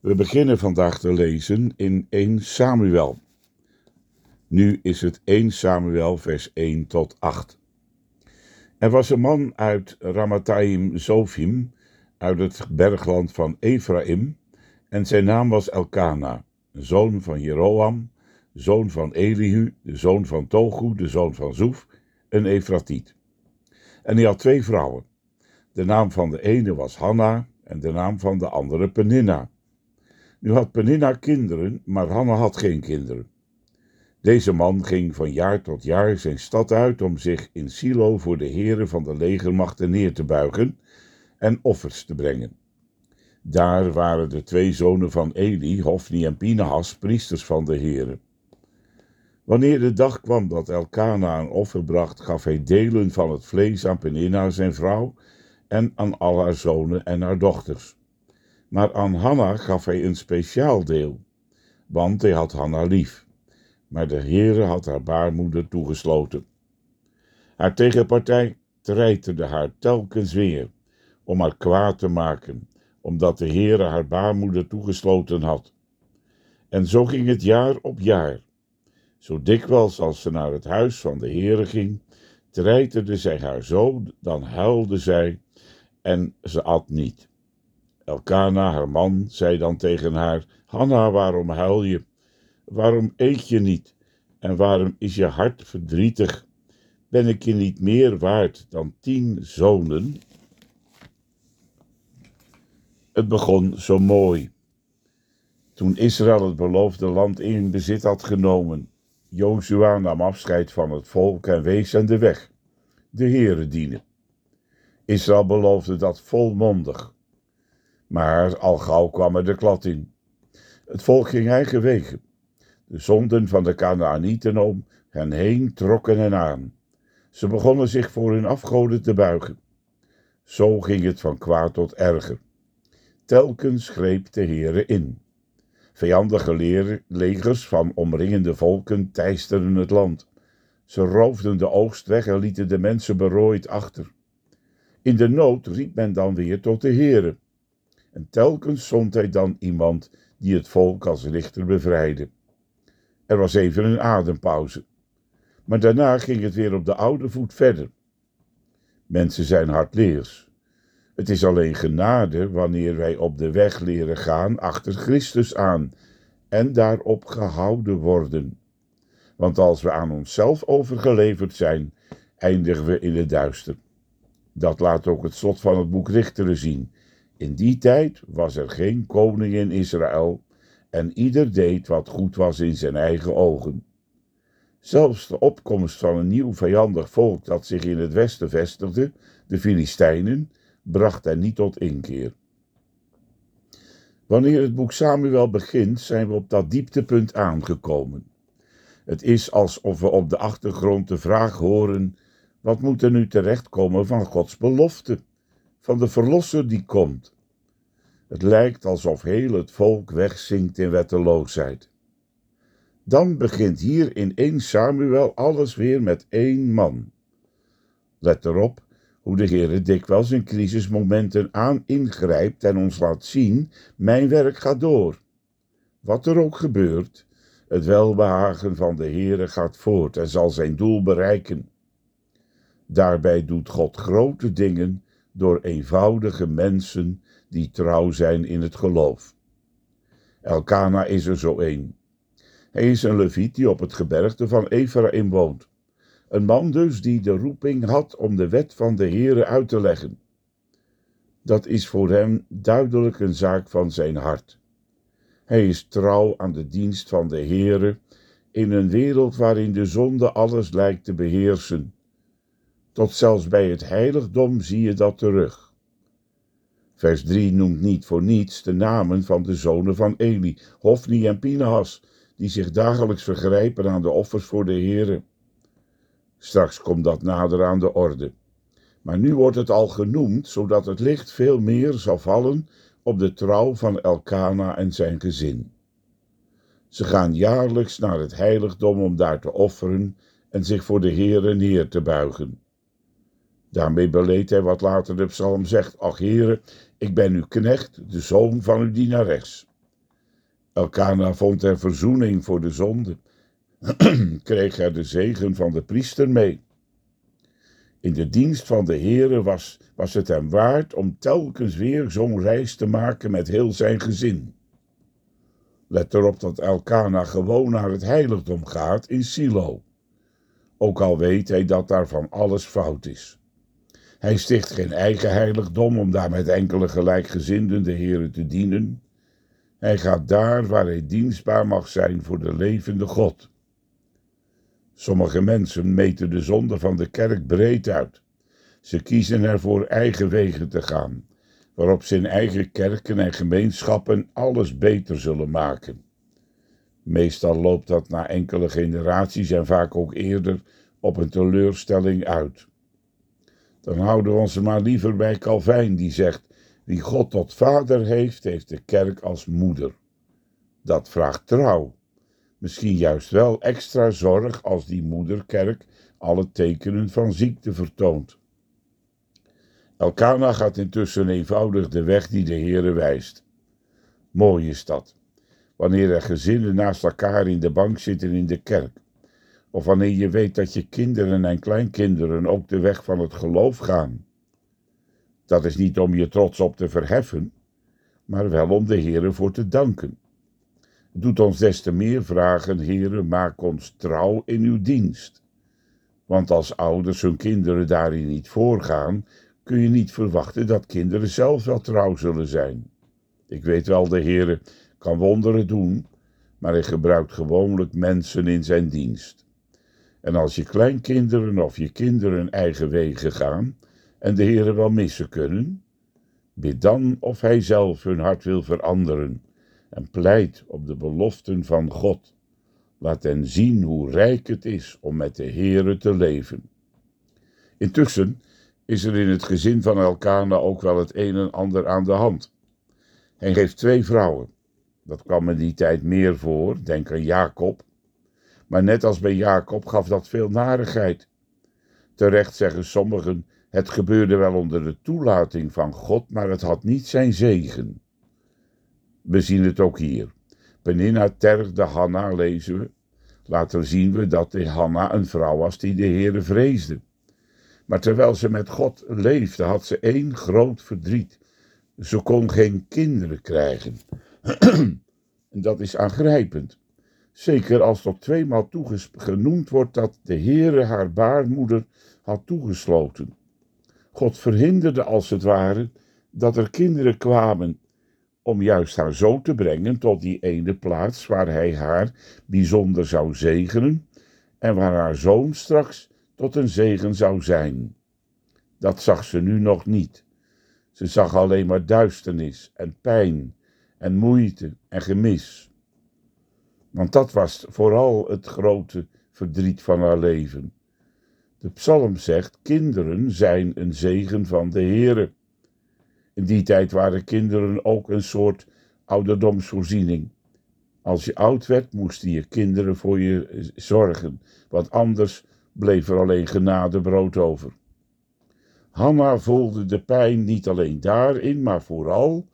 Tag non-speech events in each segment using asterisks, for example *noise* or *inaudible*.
We beginnen vandaag te lezen in 1 Samuel. Nu is het 1 Samuel, vers 1 tot 8. Er was een man uit Ramathaim Zofim, uit het bergland van Ephraim, en zijn naam was Elkana, zoon van Jeroam, zoon van Elihu, de zoon van Togu, de zoon van Zoef, een Efratiet. En hij had twee vrouwen. De naam van de ene was Hanna en de naam van de andere Peninna. Nu had Peninna kinderen, maar Hanna had geen kinderen. Deze man ging van jaar tot jaar zijn stad uit om zich in Silo voor de heren van de legermachten neer te buigen en offers te brengen. Daar waren de twee zonen van Eli, Hofni en Pinahas, priesters van de heren. Wanneer de dag kwam dat Elkana een offer bracht, gaf hij delen van het vlees aan Peninna zijn vrouw en aan al haar zonen en haar dochters. Maar aan Hanna gaf hij een speciaal deel, want hij had Hanna lief. Maar de Heere had haar baarmoeder toegesloten. Haar tegenpartij treiterde haar telkens weer, om haar kwaad te maken, omdat de Heere haar baarmoeder toegesloten had. En zo ging het jaar op jaar. Zo dikwijls als ze naar het huis van de Heere ging, treiterde zij haar zo, dan huilde zij en ze at niet. Elkana, haar man, zei dan tegen haar: Hanna, waarom huil je? Waarom eet je niet? En waarom is je hart verdrietig? Ben ik je niet meer waard dan tien zonen? Het begon zo mooi. Toen Israël het beloofde land in bezit had genomen, Jozua nam afscheid van het volk en wees hen de weg, de Heere dienen. Israël beloofde dat volmondig. Maar al gauw kwam er de klad in. Het volk ging eigen wegen. De zonden van de Canaanieten om hen heen trokken hen aan. Ze begonnen zich voor hun afgoden te buigen. Zo ging het van kwaad tot erger. Telkens greep de Heere in. Vijandige legers van omringende volken teisterden het land. Ze roofden de oogst weg en lieten de mensen berooid achter. In de nood riep men dan weer tot de Heere. En telkens zond hij dan iemand die het volk als richter bevrijdde. Er was even een adempauze. Maar daarna ging het weer op de oude voet verder. Mensen zijn hardleers. Het is alleen genade wanneer wij op de weg leren gaan achter Christus aan en daarop gehouden worden. Want als we aan onszelf overgeleverd zijn, eindigen we in het duister. Dat laat ook het slot van het boek Richteren zien. In die tijd was er geen koning in Israël en ieder deed wat goed was in zijn eigen ogen. Zelfs de opkomst van een nieuw vijandig volk dat zich in het westen vestigde, de Filistijnen, bracht hen niet tot inkeer. Wanneer het boek Samuel begint, zijn we op dat dieptepunt aangekomen. Het is alsof we op de achtergrond de vraag horen wat moet er nu terechtkomen van Gods belofte, van de Verlosser die komt? Het lijkt alsof heel het volk wegzinkt in wetteloosheid. Dan begint hier in 1 Samuel alles weer met één man. Let erop hoe de Heer dikwijls in crisismomenten aan ingrijpt en ons laat zien: mijn werk gaat door. Wat er ook gebeurt, het welbehagen van de Heere gaat voort en zal zijn doel bereiken. Daarbij doet God grote dingen door eenvoudige mensen die trouw zijn in het geloof. Elkana is er zo een. Hij is een leviet die op het gebergte van Ephraim woont. Een man dus die de roeping had om de wet van de Heere uit te leggen. Dat is voor hem duidelijk een zaak van zijn hart. Hij is trouw aan de dienst van de Heere in een wereld waarin de zonde alles lijkt te beheersen tot zelfs bij het heiligdom zie je dat terug. Vers 3 noemt niet voor niets de namen van de zonen van Eli, Hofni en Pinehas, die zich dagelijks vergrijpen aan de offers voor de Heere. Straks komt dat nader aan de orde. Maar nu wordt het al genoemd, zodat het licht veel meer zal vallen op de trouw van Elkana en zijn gezin. Ze gaan jaarlijks naar het heiligdom om daar te offeren en zich voor de Heere neer te buigen. Daarmee beleed hij wat later de psalm zegt, ach Heere, ik ben uw knecht, de zoon van uw dienares. Elkana vond er verzoening voor de zonde, *clears throat* kreeg er de zegen van de priester mee. In de dienst van de Heere was, was het hem waard om telkens weer zo'n reis te maken met heel zijn gezin. Let erop dat Elkana gewoon naar het heiligdom gaat in Silo. Ook al weet hij dat daar van alles fout is. Hij sticht geen eigen heiligdom om daar met enkele gelijkgezinden de Heere te dienen. Hij gaat daar waar hij dienstbaar mag zijn voor de levende God. Sommige mensen meten de zonde van de kerk breed uit. Ze kiezen ervoor eigen wegen te gaan, waarop ze in eigen kerken en gemeenschappen alles beter zullen maken. Meestal loopt dat na enkele generaties en vaak ook eerder op een teleurstelling uit. Dan houden we ons maar liever bij Calvijn, die zegt: Wie God tot vader heeft, heeft de kerk als moeder. Dat vraagt trouw. Misschien juist wel extra zorg als die moederkerk alle tekenen van ziekte vertoont. Elkana gaat intussen eenvoudig de weg die de Heere wijst. Mooi is dat, wanneer er gezinnen naast elkaar in de bank zitten in de kerk. Of wanneer je weet dat je kinderen en kleinkinderen ook de weg van het geloof gaan. Dat is niet om je trots op te verheffen, maar wel om de Heere voor te danken. Doet ons des te meer vragen, Heere, maak ons trouw in uw dienst. Want als ouders hun kinderen daarin niet voorgaan, kun je niet verwachten dat kinderen zelf wel trouw zullen zijn. Ik weet wel, de Heere kan wonderen doen, maar hij gebruikt gewoonlijk mensen in zijn dienst. En als je kleinkinderen of je kinderen eigen wegen gaan en de Heere wel missen kunnen, bid dan of hij zelf hun hart wil veranderen en pleit op de beloften van God. Laat hen zien hoe rijk het is om met de Heere te leven. Intussen is er in het gezin van Elkana ook wel het een en ander aan de hand. Hij heeft twee vrouwen. Dat kwam in die tijd meer voor, denk aan Jacob. Maar net als bij Jacob gaf dat veel narigheid. Terecht zeggen sommigen, het gebeurde wel onder de toelating van God, maar het had niet zijn zegen. We zien het ook hier. Peninna tergde Hanna, lezen we. Later zien we dat de Hanna een vrouw was die de Heere vreesde. Maar terwijl ze met God leefde, had ze één groot verdriet. Ze kon geen kinderen krijgen. *clears throat* en dat is aangrijpend. Zeker als tot tweemaal genoemd wordt dat de Heere haar baarmoeder had toegesloten. God verhinderde als het ware dat er kinderen kwamen, om juist haar zo te brengen tot die ene plaats waar hij haar bijzonder zou zegenen en waar haar zoon straks tot een zegen zou zijn. Dat zag ze nu nog niet. Ze zag alleen maar duisternis en pijn en moeite en gemis. Want dat was vooral het grote verdriet van haar leven. De psalm zegt: Kinderen zijn een zegen van de Heere. In die tijd waren kinderen ook een soort ouderdomsvoorziening. Als je oud werd, moesten je kinderen voor je zorgen, want anders bleef er alleen genade brood over. Hanna voelde de pijn niet alleen daarin, maar vooral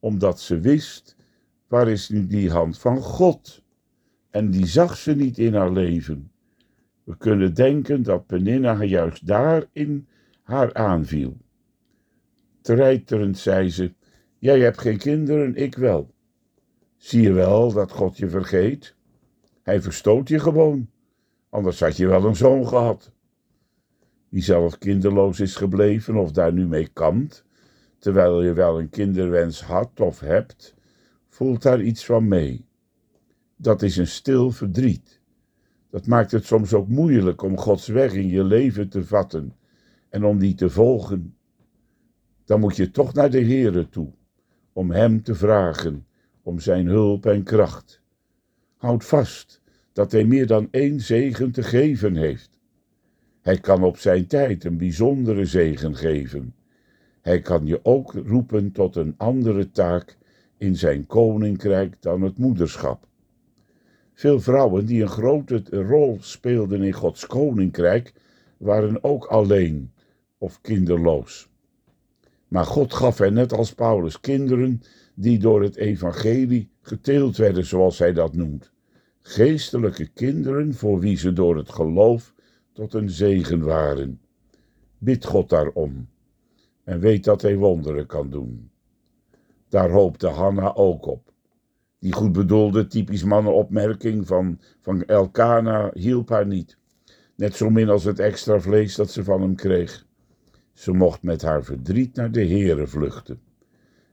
omdat ze wist, waar is nu die hand van God? En die zag ze niet in haar leven. We kunnen denken dat Peninna juist daarin haar aanviel. Treiterend zei ze: Jij hebt geen kinderen, ik wel. Zie je wel dat God je vergeet? Hij verstoot je gewoon, anders had je wel een zoon gehad. Die zelf kinderloos is gebleven of daar nu mee kampt, terwijl je wel een kinderwens had of hebt, voelt daar iets van mee. Dat is een stil verdriet. Dat maakt het soms ook moeilijk om Gods weg in je leven te vatten en om die te volgen dan moet je toch naar de Heere toe, om Hem te vragen, om Zijn hulp en kracht. Houd vast dat Hij meer dan één zegen te geven heeft. Hij kan op zijn tijd een bijzondere zegen geven. Hij kan je ook roepen tot een andere taak in zijn koninkrijk dan het moederschap. Veel vrouwen die een grote rol speelden in Gods koninkrijk waren ook alleen of kinderloos. Maar God gaf hen net als Paulus kinderen die door het evangelie geteeld werden, zoals hij dat noemt. Geestelijke kinderen voor wie ze door het geloof tot een zegen waren. Bid God daarom en weet dat hij wonderen kan doen. Daar hoopte Hanna ook op. Die goed bedoelde, typisch mannenopmerking van, van Elkana hielp haar niet. Net zo min als het extra vlees dat ze van hem kreeg. Ze mocht met haar verdriet naar de Heere vluchten.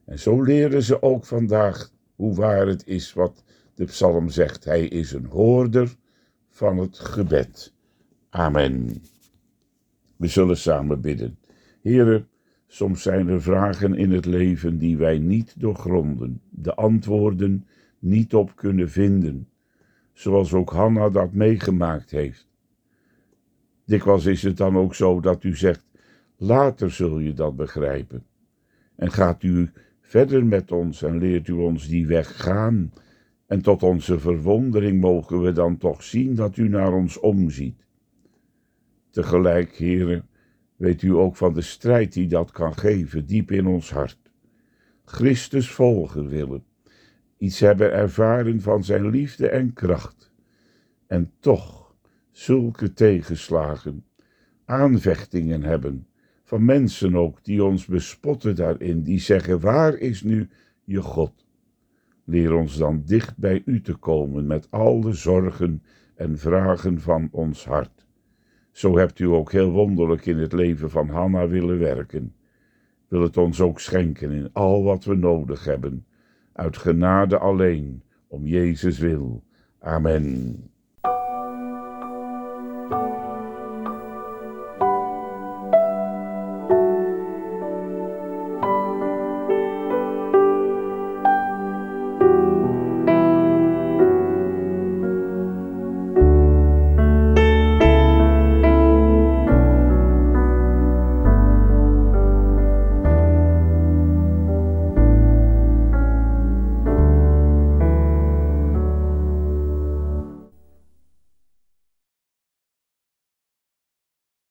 En zo leren ze ook vandaag hoe waar het is wat de psalm zegt. Hij is een hoorder van het gebed. Amen. We zullen samen bidden. Heere, soms zijn er vragen in het leven die wij niet doorgronden, de antwoorden niet op kunnen vinden, zoals ook Hanna dat meegemaakt heeft. Dikwijls is het dan ook zo dat u zegt, later zul je dat begrijpen. En gaat u verder met ons en leert u ons die weg gaan. En tot onze verwondering mogen we dan toch zien dat u naar ons omziet. Tegelijk, heren, weet u ook van de strijd die dat kan geven, diep in ons hart. Christus volgen willen, iets hebben ervaren van zijn liefde en kracht. En toch zulke tegenslagen, aanvechtingen hebben, van mensen ook die ons bespotten daarin, die zeggen: Waar is nu je God? Leer ons dan dicht bij u te komen met al de zorgen en vragen van ons hart. Zo hebt u ook heel wonderlijk in het leven van Hanna willen werken. Wil het ons ook schenken in al wat we nodig hebben, uit genade alleen, om Jezus wil. Amen.